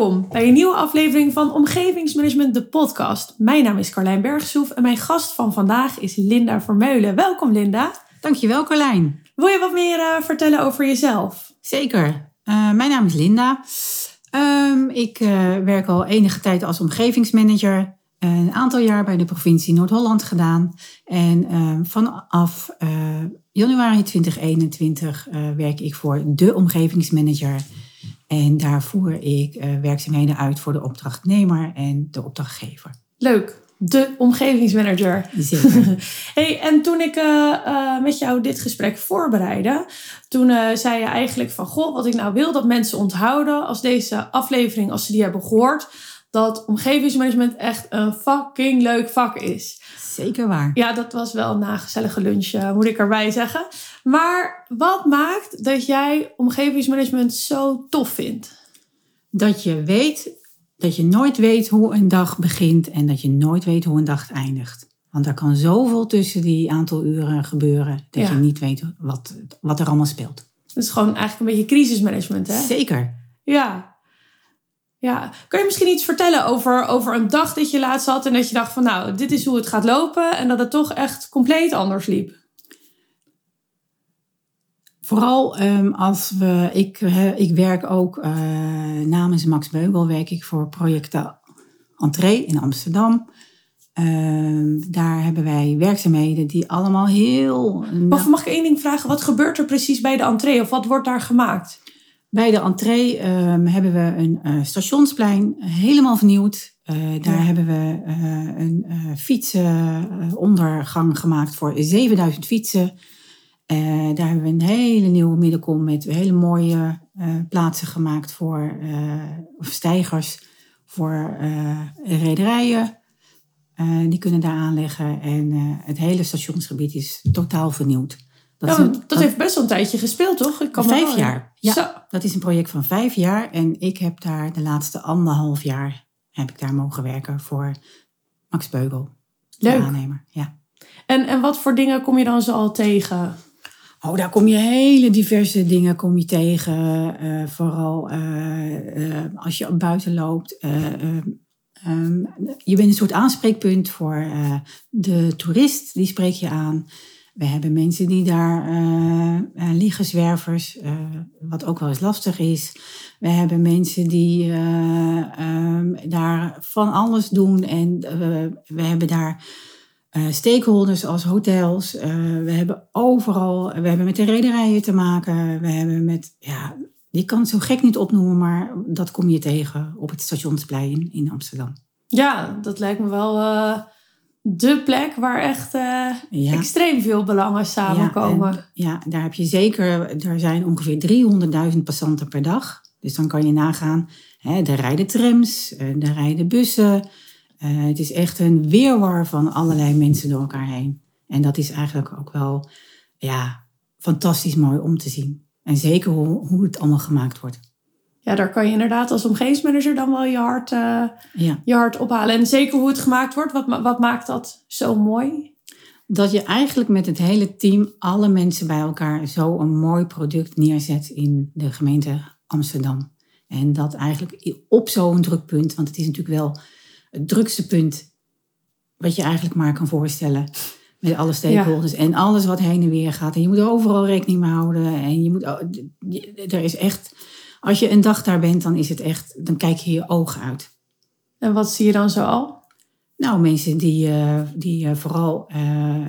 Welkom bij een nieuwe aflevering van Omgevingsmanagement, de podcast. Mijn naam is Carlijn Bergsoef en mijn gast van vandaag is Linda Vermeulen. Welkom Linda. Dankjewel Carlijn. Wil je wat meer uh, vertellen over jezelf? Zeker. Uh, mijn naam is Linda. Um, ik uh, werk al enige tijd als omgevingsmanager. Een aantal jaar bij de provincie Noord-Holland gedaan. En vanaf januari 2021 werk ik voor de omgevingsmanager en daar voer ik uh, werkzaamheden uit voor de opdrachtnemer en de opdrachtgever. Leuk, de omgevingsmanager. Zeker. hey, en toen ik uh, uh, met jou dit gesprek voorbereidde, toen zei je eigenlijk van, goh, wat ik nou wil dat mensen onthouden als deze aflevering, als ze die hebben gehoord, dat omgevingsmanagement echt een fucking leuk vak is. Zeker waar. Ja, dat was wel een gezellige lunch, moet ik erbij zeggen. Maar wat maakt dat jij omgevingsmanagement zo tof vindt? Dat je weet, dat je nooit weet hoe een dag begint en dat je nooit weet hoe een dag eindigt. Want er kan zoveel tussen die aantal uren gebeuren dat je niet weet wat, wat er allemaal speelt. Het is gewoon eigenlijk een beetje crisismanagement, hè? Zeker. Ja. Ja, kan je misschien iets vertellen over, over een dag dat je laatst had en dat je dacht van nou, dit is hoe het gaat lopen en dat het toch echt compleet anders liep? Vooral um, als we, ik, ik werk ook uh, namens Max Beugel, werk ik voor projecten Entree in Amsterdam. Uh, daar hebben wij werkzaamheden die allemaal heel... Of mag ik één ding vragen? Wat gebeurt er precies bij de entree of wat wordt daar gemaakt? Bij de entree um, hebben we een uh, stationsplein helemaal vernieuwd. Uh, daar ja. hebben we uh, een fietsenondergang gemaakt voor 7000 fietsen. Daar hebben we een hele nieuwe middenkom met hele mooie plaatsen gemaakt voor stijgers, voor rederijen. die kunnen daar aanleggen en het hele stationsgebied is totaal vernieuwd. Dat, ja, een, dat, dat, heeft best wel een tijdje gespeeld, toch? Ik kan vijf jaar. Ja, Zo. dat is een project van vijf jaar. En ik heb daar de laatste anderhalf jaar heb ik daar mogen werken voor Max Beugel, Leuk. de aannemer. Ja. En, en wat voor dingen kom je dan zo al tegen? Oh, daar kom je hele diverse dingen kom je tegen. Uh, vooral uh, uh, als je buiten loopt. Um, je bent een soort aanspreekpunt voor de toerist. Die spreek je aan. We hebben mensen die daar liggen, zwervers, wat ook wel eens lastig is. We hebben mensen die um, daar van alles doen. En we hebben daar uh, stakeholders als hotels. Uh, we hebben overal, we hebben met de rederijen te maken. We hebben met, ja, die kan het zo gek niet opnoemen, maar dat kom je tegen op het stationsplein in Amsterdam. Ja, dat lijkt me wel uh, de plek waar echt ja. extreem veel belangen samenkomen. Ja, daar heb je zeker, er zijn ongeveer 300.000 passanten per dag. Dus dan kan je nagaan, hè, er rijden trams, er rijden bussen. Uh, het is echt een weerwar van allerlei mensen door elkaar heen. En dat is eigenlijk ook wel ja, fantastisch mooi om te zien. En zeker hoe, hoe het allemaal gemaakt wordt. Ja, daar kan je inderdaad als omgevingsmanager dan wel je hart, uh, ja. je hart ophalen. En zeker hoe het gemaakt wordt, wat, wat maakt dat zo mooi? Dat je eigenlijk met het hele team, alle mensen bij elkaar, zo een mooi product neerzet in de gemeente Amsterdam. En dat eigenlijk op zo'n drukpunt, want het is natuurlijk wel het drukste punt wat je eigenlijk maar kan voorstellen. Met alle stakeholders ja. en alles wat heen en weer gaat. En je moet overal rekening mee houden. En je moet, er is echt, als je een dag daar bent, dan is het echt, dan kijk je je ogen uit. En wat zie je dan zo al? Nou, mensen die, uh, die uh, vooral uh,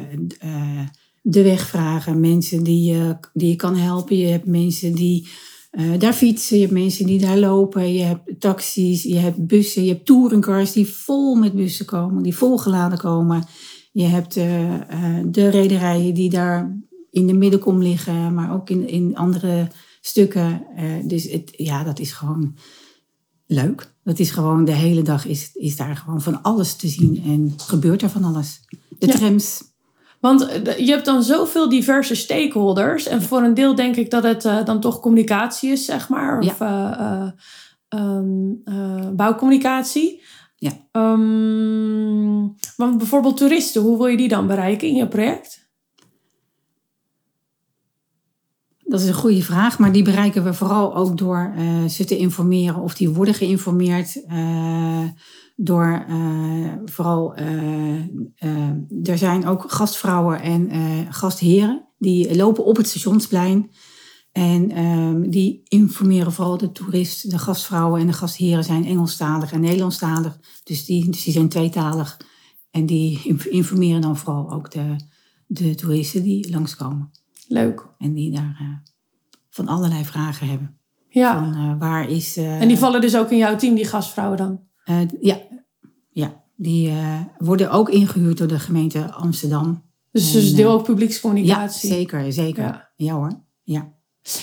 de weg vragen. Mensen die, die je kan helpen. Je hebt mensen die daar fietsen, je hebt mensen die daar lopen, je hebt taxis, je hebt bussen, je hebt touringcars die vol met bussen komen, die volgeladen komen. Je hebt de rederijen die daar in de middenkom liggen, maar ook in, in andere stukken. dus het, ja, dat is gewoon leuk. Dat is gewoon, de hele dag is, is daar gewoon van alles te zien en gebeurt er van alles. De ja. trams, want eh, je hebt dan zoveel diverse stakeholders. En voor een deel denk ik dat het uh, dan toch communicatie is, zeg maar. Of ja. um, bouwcommunicatie. Ja. Um, want bijvoorbeeld toeristen, hoe wil je die dan bereiken in je project? Dat is een goede vraag, maar die bereiken we vooral ook door uh, ze te informeren of die worden geïnformeerd. Uh, door uh, vooral, er zijn ook gastvrouwen en gastheren die lopen op het stationsplein. En um, die informeren vooral de toerist. De gastvrouwen en de gastheren zijn Engelstalig en Nederlandstalig. Dus die, dus die zijn tweetalig. En die informeren dan vooral ook de, de toeristen die langskomen. Leuk. En die daar uh, van allerlei vragen hebben. Ja. Van, uh, waar is... Uh, en die vallen dus ook in jouw team, die gastvrouwen dan? ja. ja, die worden ook ingehuurd door de gemeente Amsterdam. Dus, dus deel ook publiekscommunicatie? Ja, zeker, zeker. Ja, ja hoor, ja.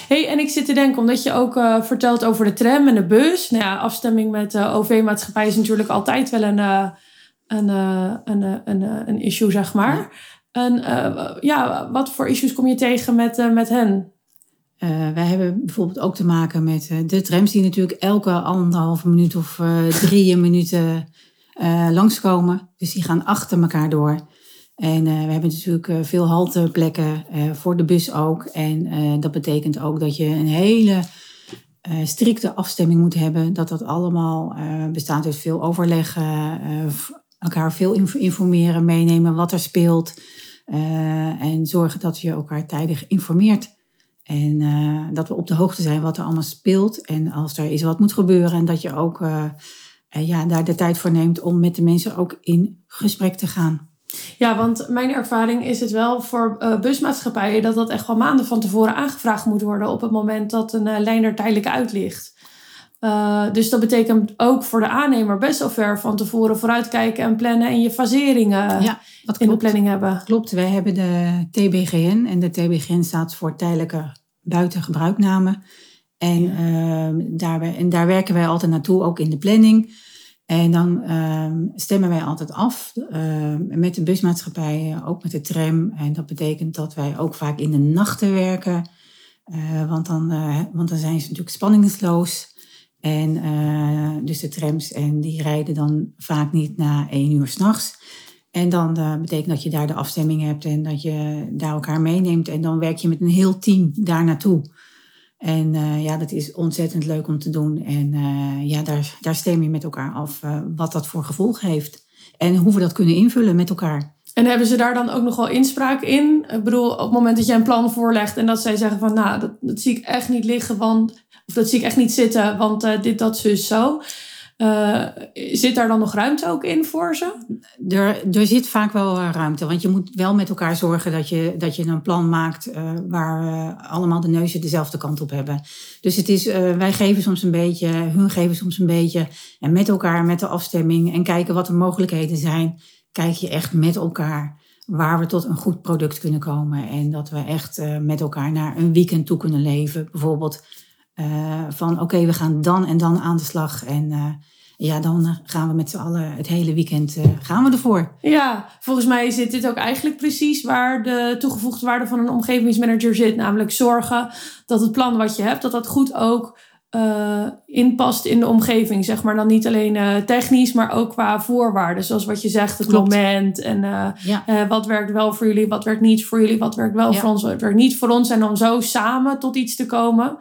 hey, en ik zit te denken, omdat je ook vertelt over de tram en de bus. Nou ja, afstemming met de OV-maatschappij is natuurlijk altijd wel een, een, een, een, een, een issue, zeg maar. En uh, ja, wat voor issues kom je tegen met, uh, met hen? Uh, wij hebben bijvoorbeeld ook te maken met de trams die natuurlijk elke anderhalve minuut of drie minuten langskomen. Dus die gaan achter elkaar door. En we hebben natuurlijk veel halteplekken voor de bus ook. En dat betekent ook dat je een hele strikte afstemming moet hebben. Dat dat allemaal bestaat uit veel overleg, elkaar veel informeren, meenemen wat er speelt. Uh, en zorgen dat je elkaar tijdig informeert. En uh, dat we op de hoogte zijn wat er allemaal speelt. En als er iets wat moet gebeuren. En dat je ook uh, ja, daar de tijd voor neemt om met de mensen ook in gesprek te gaan. Ja, want mijn ervaring is het wel voor busmaatschappijen dat dat echt wel maanden van tevoren aangevraagd moet worden op het moment dat een lijn er tijdelijk uit ligt. Uh, dus dat betekent ook voor de aannemer best wel ver van tevoren vooruitkijken en plannen en je faseringen ja, in de planning hebben. Klopt, wij hebben de TBGN en de TBGN staat voor tijdelijke buitengebruikname. En, ja. uh, daar, en daar werken wij altijd naartoe, ook in de planning. En dan uh, stemmen wij altijd af met de busmaatschappijen, ook met de tram. En dat betekent dat wij ook vaak in de nachten werken. Want, dan, want dan zijn ze natuurlijk spanningsloos. En uh, dus de trams en die rijden dan vaak niet na één uur s'nachts. En dan uh, betekent dat je daar de afstemming hebt en dat je daar elkaar meeneemt. En dan werk je met een heel team daar naartoe. En uh, ja, dat is ontzettend leuk om te doen. En ja, daar, daar stem je met elkaar af wat dat voor gevolg heeft. En hoe we dat kunnen invullen met elkaar. En hebben ze daar dan ook nog wel inspraak in? Ik bedoel, op het moment dat je een plan voorlegt en dat zij zeggen van, nou, dat, zie ik echt niet liggen, want of dat zie ik echt niet zitten, want uh, dit, dat, zus, zo. Uh, zit daar dan nog ruimte ook in voor ze? Er, er zit vaak wel ruimte. Want je moet wel met elkaar zorgen dat je, dat je een plan maakt waar allemaal de neuzen dezelfde kant op hebben. Dus het is, wij geven soms een beetje, hun geven soms een beetje. En met elkaar, met de afstemming en kijken wat de mogelijkheden zijn, kijk je echt met elkaar waar we tot een goed product kunnen komen. En dat we echt met elkaar naar een weekend toe kunnen leven. Bijvoorbeeld uh, van oké, we gaan dan en dan aan de slag. En uh, ja, dan gaan we met z'n allen het hele weekend gaan we ervoor. Ja, volgens mij zit dit ook eigenlijk precies waar de toegevoegde waarde van een omgevingsmanager zit. Namelijk zorgen dat het plan wat je hebt, dat dat goed ook inpast in de omgeving. Zeg maar dan niet alleen technisch, maar ook qua voorwaarden. Zoals wat je zegt, het Klopt. moment. En ja. wat werkt wel voor jullie, wat werkt niet voor jullie, wat werkt wel ja. voor ons, wat werkt niet voor ons. En dan zo samen tot iets te komen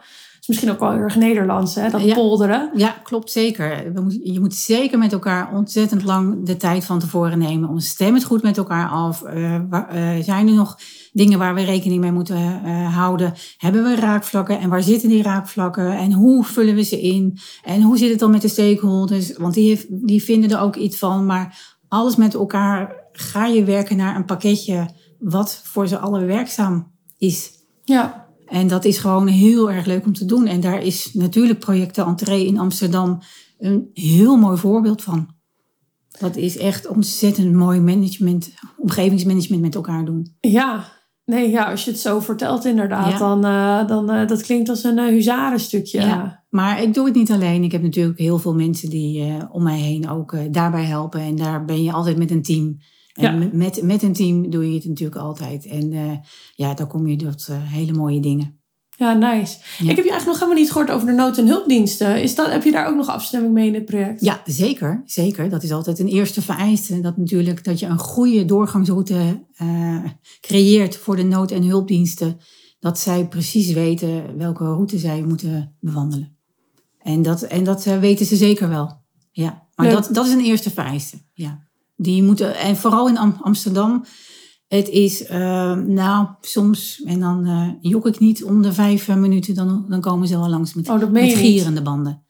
misschien ook wel heel erg Nederlands, hè? dat ja, polderen. Ja, klopt zeker. je moet zeker met elkaar ontzettend lang de tijd van tevoren nemen. Om stem het goed met elkaar af. Uh, waar, uh, zijn er nog dingen waar we rekening mee moeten uh, houden? Hebben we raakvlakken en waar zitten die raakvlakken? En hoe vullen we ze in? En hoe zit het dan met de stakeholders? Want die, heeft, die vinden er ook iets van. Maar alles met elkaar ga je werken naar een pakketje wat voor ze allen werkzaam is. Ja, en dat is gewoon heel erg leuk om te doen. En daar is natuurlijk project de Entree in Amsterdam een heel mooi voorbeeld van. Dat is echt ontzettend mooi management, omgevingsmanagement met elkaar doen. Ja, nee, ja, als je het zo vertelt inderdaad, ja. dan, uh, dan uh, dat klinkt als een uh, huzarenstukje. Ja, maar ik doe het niet alleen. Ik heb natuurlijk heel veel mensen die om mij heen ook daarbij helpen. En daar ben je altijd met een team. En ja. met, met een team doe je het natuurlijk altijd. En uh, ja, dan kom je tot uh, hele mooie dingen. Ja, nice. Ja. Ik heb je eigenlijk nog helemaal niet gehoord over de nood- en hulpdiensten. Is dat, heb je daar ook nog afstemming mee in het project? Ja, zeker. Zeker. Dat is altijd een eerste vereiste. Dat natuurlijk dat je een goede doorgangsroute uh, creëert voor de nood- en hulpdiensten. dat zij precies weten welke route zij moeten bewandelen. En dat, en dat eh, weten ze zeker wel. Ja, maar Leuk. dat, dat is een eerste vereiste. Ja. Die moeten, en vooral in Am- Amsterdam, het is, eh, nou, soms, en dan eh, jok ik niet om de vijf eh, minuten, dan, dan komen ze wel langs met, Oh, met gierende banden.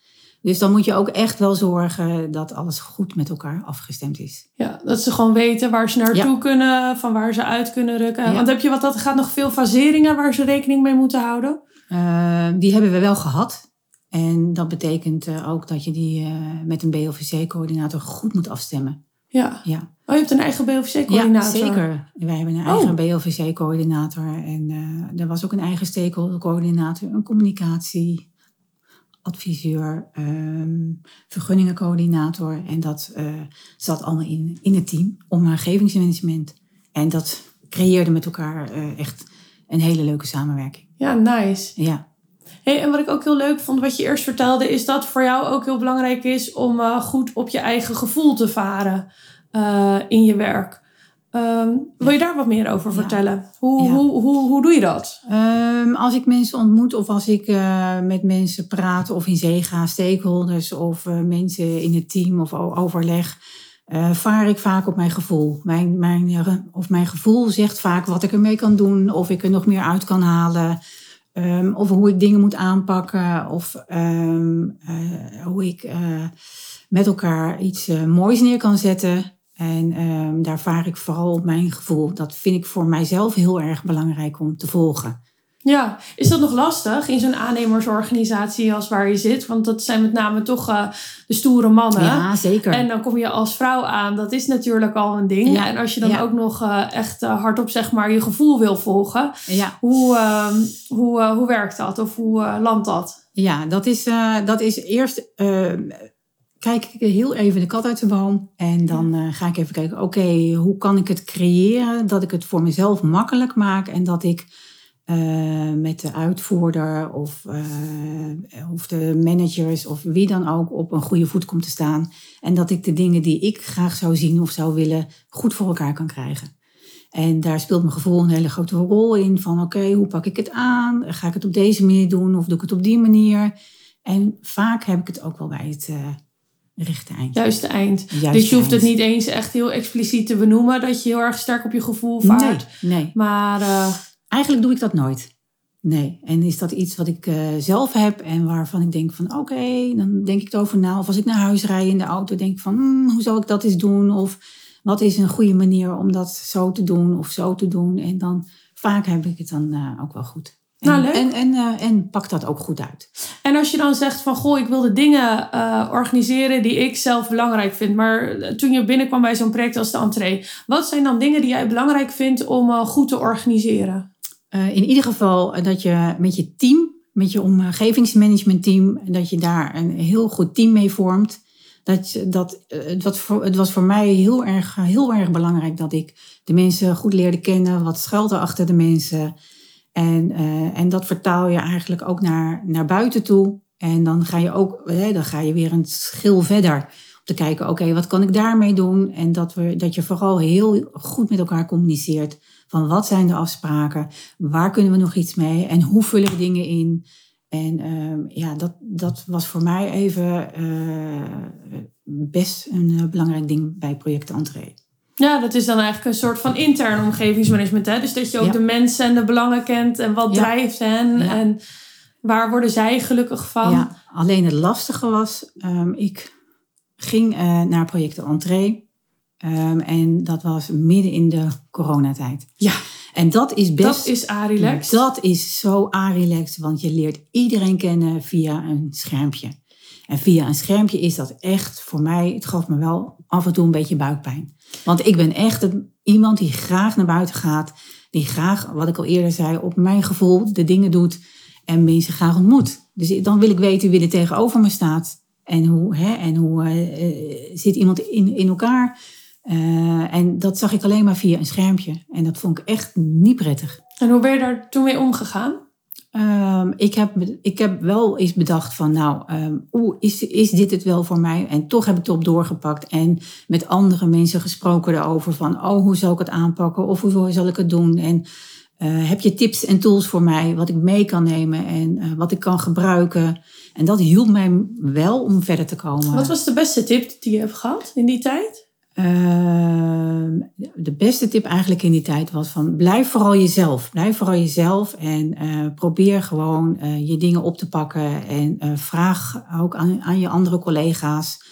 Dus dan moet je ook echt wel zorgen dat alles goed met elkaar afgestemd is. Ja, dat ze gewoon weten waar ze naartoe kunnen, van waar ze uit kunnen rukken. Ja. Want heb je wat dat gaat nog veel faseringen waar ze rekening mee moeten houden? Die hebben we wel gehad. En dat betekent ook dat je die met een BLVC-coördinator goed moet afstemmen. Ja. Ja, Oh, je hebt een eigen ja BOVC-coördinator. zeker. Wij hebben een Oh. eigen BLVC-coördinator. En eh, er was ook een eigen stakeholder-coördinator, een communicatieadviseur, ehm vergunningencoördinator. En dat eh, zat allemaal in, in het team, omgevingsmanagement. En dat creëerde met elkaar eh, echt een hele leuke samenwerking. Ja, nice. Ja. Hey, en wat ik ook heel leuk vond, wat je eerst vertelde, is dat voor jou ook heel belangrijk is om eh, goed op je eigen gevoel te varen eh, in je werk. Ehm, wil je daar wat meer over Ja. vertellen? Hoe, Ja. hoe, hoe, hoe doe je dat? Ehm, als ik mensen ontmoet of als ik eh, met mensen praat of in zee ga, stakeholders of mensen in het team of overleg, vaar ik vaak op mijn gevoel. Mijn, mijn, of mijn gevoel zegt vaak wat ik ermee kan doen, of ik er nog meer uit kan halen, ehm, of hoe ik dingen moet aanpakken, of ehm, eh, hoe ik eh, met elkaar iets eh, moois neer kan zetten. En ehm, daar vaar ik vooral op mijn gevoel. Dat vind ik voor mijzelf heel erg belangrijk om te volgen. Ja, is dat nog lastig in zo'n aannemersorganisatie als waar je zit? Want dat zijn met name toch eh, de stoere mannen. Ja, zeker. En dan kom je als vrouw aan. Dat is natuurlijk al een ding. Ja, En als je dan ja. ook nog eh, echt eh, hardop zeg maar je gevoel wil volgen. ja, Hoe, ehm, hoe, hoe werkt dat? Of hoe landt dat? ja dat, is, dat is eerst. eh, kijk ik heel even de kat uit de boom. En dan ga ik even kijken, oké, hoe kan ik het creëren dat ik het voor mezelf makkelijk maak en dat ik eh, met de uitvoerder of, eh, of de managers of wie dan ook op een goede voet kom te staan. En dat ik de dingen die ik graag zou zien of zou willen goed voor elkaar kan krijgen. En daar speelt mijn gevoel een hele grote rol in. Van oké, hoe pak ik het aan? Ga ik het op deze manier doen of doe ik het op die manier? En vaak heb ik het ook wel bij het eh, rechte eind. Juiste eind. Dus je hoeft het niet eens echt heel expliciet te benoemen. Dat je heel erg sterk op je gevoel vaart. Nee, nee. Maar Eigenlijk doe ik dat nooit. Nee. En is dat iets wat ik eh, zelf heb en waarvan ik denk van oké, dan denk ik erover na. Of als ik naar huis rijd in de auto, denk ik van hmm, hoe zal ik dat eens doen? Of wat is een goede manier om dat zo te doen of zo te doen? En dan vaak heb ik het dan eh, ook wel goed. En, Nou, leuk. En, en, eh, en pak dat ook goed uit. En als je dan zegt van goh, ik wil de dingen organiseren die ik zelf belangrijk vind. Maar toen je binnenkwam bij zo'n project als de entree, wat zijn dan dingen die jij belangrijk vindt om goed te organiseren? Eh, in ieder geval eh, dat je met je team, met je omgevingsmanagementteam, dat je daar een heel goed team mee vormt. Dat, dat, eh, het, was voor, het was voor mij heel erg, heel erg belangrijk dat ik de mensen goed leerde kennen. Wat schuilt er achter de mensen? En, en dat vertaal je eigenlijk ook naar, naar buiten toe. En dan ga je ook, hè, dan ga je weer een schil verder. Om te kijken, oké, wat kan ik daarmee doen? En dat, we, dat je vooral heel goed met elkaar communiceert. Van wat zijn de afspraken? Waar kunnen we nog iets mee? En hoe vullen we dingen in? En ehm, ja, dat, dat was voor mij even eh, best een eh, belangrijk ding bij project Entree. Ja, dat is dan eigenlijk een soort van intern omgevingsmanagement. Hè? Dus dat je ook Ja. de mensen en de belangen kent en wat Ja. drijft hen Ja. en waar worden zij gelukkig van. Ja, alleen het lastige was, ehm, ik ging eh, naar project Entree. Ehm, en dat was midden in de coronatijd. Ja, En dat is best... dat is Arilex. Dat is zo arilex, want je leert iedereen kennen via een schermpje. En via een schermpje is dat echt voor mij, het gaf me wel af en toe een beetje buikpijn. Want ik ben echt een, iemand die graag naar buiten gaat, die graag, wat ik al eerder zei, op mijn gevoel de dingen doet en mensen graag ontmoet. Dus dan wil ik weten wie er tegenover me staat en hoe, hè, en hoe eh, eh, zit iemand in, in elkaar. Eh, en dat zag ik alleen maar via een schermpje. En dat vond ik echt niet prettig. En hoe ben je daar toen mee omgegaan? Ehm, ik, heb, ik heb wel eens bedacht van, nou, oeh, is, is dit het wel voor mij? En toch heb ik het op doorgepakt en met andere mensen gesproken erover van, oh, hoe zal ik het aanpakken? Of hoe zal ik het doen? En Eh, heb je tips en tools voor mij wat ik mee kan nemen en eh, wat ik kan gebruiken? En dat hielp mij wel om verder te komen. Wat was de beste tip die je hebt gehad in die tijd? Ehm, de beste tip eigenlijk in die tijd was van blijf vooral jezelf. Blijf vooral jezelf en eh, probeer gewoon je dingen op te pakken. En vraag ook aan, aan je andere collega's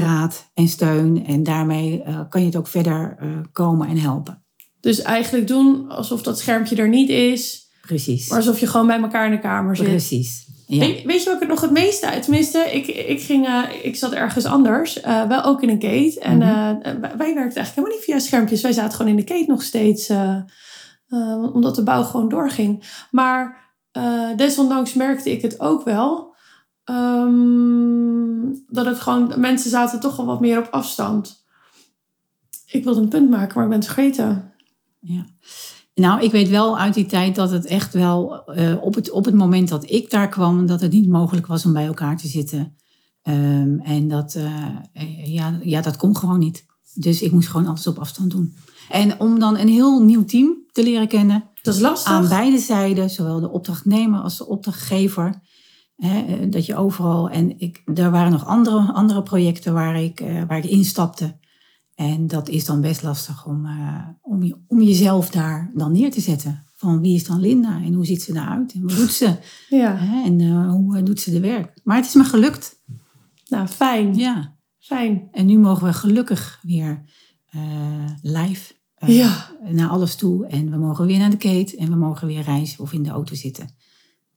raad en steun. En daarmee kan je het ook verder komen en helpen. Dus eigenlijk doen alsof dat schermpje er niet is. Precies. Maar alsof je gewoon bij elkaar in de kamer zit. Precies. Ja. Weet, weet, je wat ik er nog het meeste uit? Tenminste, ik, ik, ging, uh, ik zat ergens anders. Uh, wel ook in een gate. En uh, wij werkten eigenlijk helemaal niet via schermpjes. Wij zaten gewoon in de gate nog steeds. omdat de bouw gewoon doorging. Maar desondanks merkte ik het ook wel. Um, dat het gewoon... Mensen zaten toch wel wat meer op afstand. Ik wilde een punt maken, maar ik ben het vergeten ja. Nou, ik weet wel uit die tijd dat het echt wel uh, op, het, op het moment dat ik daar kwam, dat het niet mogelijk was om bij elkaar te zitten. Um, en dat, uh, ja, ja, dat kon gewoon niet. Dus ik moest gewoon alles op afstand doen. En om dan een heel nieuw team te leren kennen. Dat is lastig. Aan beide zijden, zowel de opdrachtnemer als de opdrachtgever. Hè, dat je overal. En ik, er waren nog andere, andere projecten waar ik, uh, waar ik instapte. En dat is dan best lastig om, uh, om, je, om jezelf daar dan neer te zetten. Van wie is dan Linda en hoe ziet ze eruit en wat doet ze? Ja. Hè? En uh, hoe doet ze de werk? Maar het is me gelukt. Nou, fijn. Ja. Fijn. En nu mogen we gelukkig weer uh, live ja. naar alles toe. En we mogen weer naar de kate en we mogen weer reizen of in de auto zitten.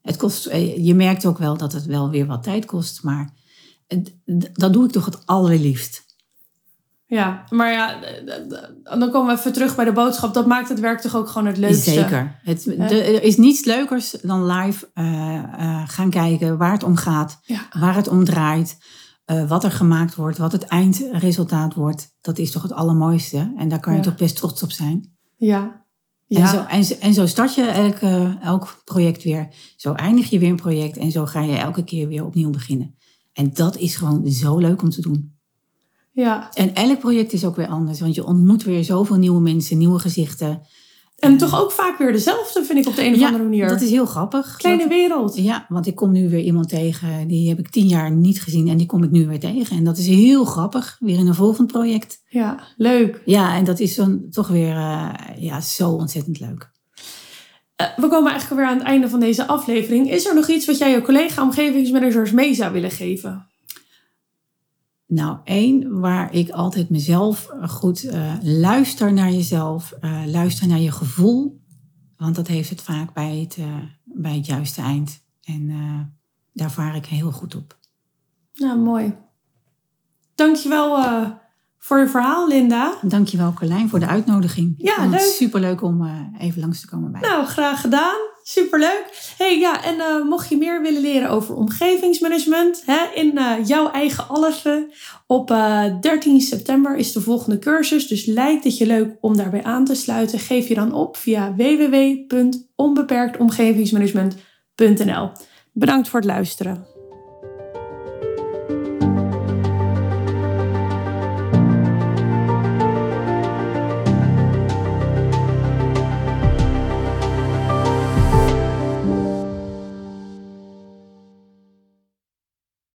Het kost, je merkt ook wel dat het wel weer wat tijd kost, maar dat doe ik toch het allerliefst. Ja, maar ja, dan komen we even terug bij de boodschap. Dat maakt het werk toch ook gewoon het leukste. Zeker. Het, er is niets leukers dan live uh, uh, gaan kijken waar het om gaat, ja. waar het om draait, uh, wat er gemaakt wordt, wat het eindresultaat wordt. Dat is toch het allermooiste. En daar kan je ja. toch best trots op zijn. Ja. En, zo, en, en zo start je elk, elk project weer. Zo eindig je weer een project en zo ga je elke keer weer opnieuw beginnen. En dat is gewoon zo leuk om te doen. Ja. En elk project is ook weer anders, want je ontmoet weer zoveel nieuwe mensen, nieuwe gezichten. En toch ook vaak weer dezelfde, vind ik op de een of ja, andere manier. dat is heel grappig. Kleine dat, wereld. Ja, want ik kom nu weer iemand tegen, die heb ik tien jaar niet gezien en die kom ik nu weer tegen. En dat is heel grappig, weer in een volgend project. Ja, leuk. Ja, en dat is dan toch weer uh, ja, zo ontzettend leuk. Uh, we komen eigenlijk weer aan het einde van deze aflevering. Is er nog iets wat jij je collega omgevingsmanagers mee zou willen geven? Nou, één, waar ik altijd mezelf goed uh, luister naar jezelf, uh, luister naar je gevoel. Want dat heeft het vaak bij het, uh, bij het juiste eind. En daar vaar ik heel goed op. Nou, mooi. Dankjewel voor je verhaal, Linda. Dankjewel, Carlijn, voor de uitnodiging. Ja, leuk. leuk. Superleuk om even langs te komen bij Nou, graag gedaan. Superleuk. Hey, ja, en uh, mocht je meer willen leren over omgevingsmanagement hè, in uh, jouw eigen allessen, op uh, 13 september is de volgende cursus. Dus lijkt het je leuk om daarbij aan te sluiten, geef je dan op via www.onbeperktomgevingsmanagement.nl. Bedankt voor het luisteren.